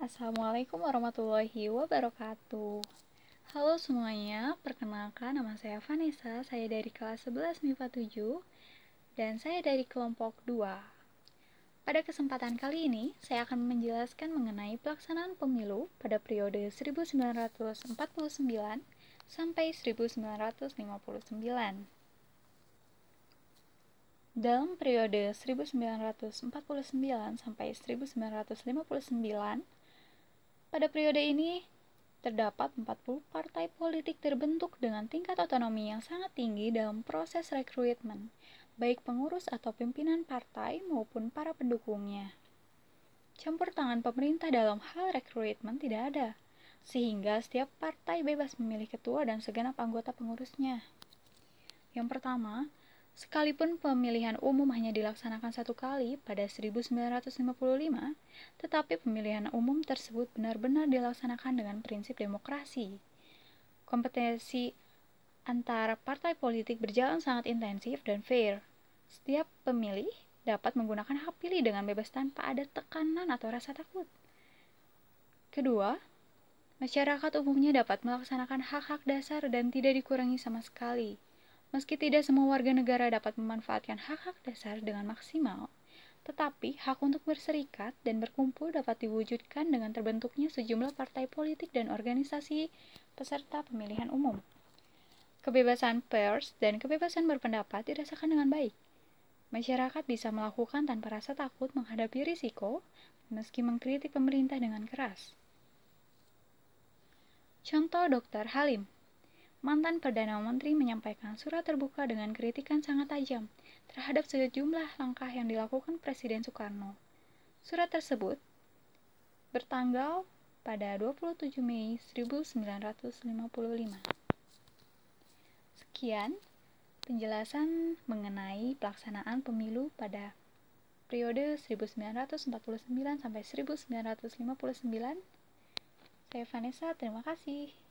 Assalamualaikum warahmatullahi wabarakatuh. Halo semuanya, perkenalkan nama saya Vanessa, saya dari kelas 11 MIPA 7 dan saya dari kelompok 2 Pada kesempatan kali ini, saya akan menjelaskan mengenai pelaksanaan pemilu pada periode 1949 sampai 1959 dalam periode 1949 sampai 1959, pada periode ini, terdapat 40 partai politik terbentuk dengan tingkat otonomi yang sangat tinggi dalam proses rekrutmen, baik pengurus atau pimpinan partai maupun para pendukungnya. Campur tangan pemerintah dalam hal rekrutmen tidak ada, sehingga setiap partai bebas memilih ketua dan segenap anggota pengurusnya. Yang pertama, Sekalipun pemilihan umum hanya dilaksanakan satu kali pada 1955, tetapi pemilihan umum tersebut benar-benar dilaksanakan dengan prinsip demokrasi. Kompetisi antara partai politik berjalan sangat intensif dan fair. Setiap pemilih dapat menggunakan hak pilih dengan bebas tanpa ada tekanan atau rasa takut. Kedua, masyarakat umumnya dapat melaksanakan hak-hak dasar dan tidak dikurangi sama sekali. Meski tidak semua warga negara dapat memanfaatkan hak-hak dasar dengan maksimal, tetapi hak untuk berserikat dan berkumpul dapat diwujudkan dengan terbentuknya sejumlah partai politik dan organisasi peserta pemilihan umum. Kebebasan pers dan kebebasan berpendapat dirasakan dengan baik. Masyarakat bisa melakukan tanpa rasa takut menghadapi risiko, meski mengkritik pemerintah dengan keras. Contoh Dr. Halim mantan Perdana Menteri menyampaikan surat terbuka dengan kritikan sangat tajam terhadap sejumlah langkah yang dilakukan Presiden Soekarno. Surat tersebut bertanggal pada 27 Mei 1955. Sekian penjelasan mengenai pelaksanaan pemilu pada periode 1949 sampai 1959. Saya Vanessa, terima kasih.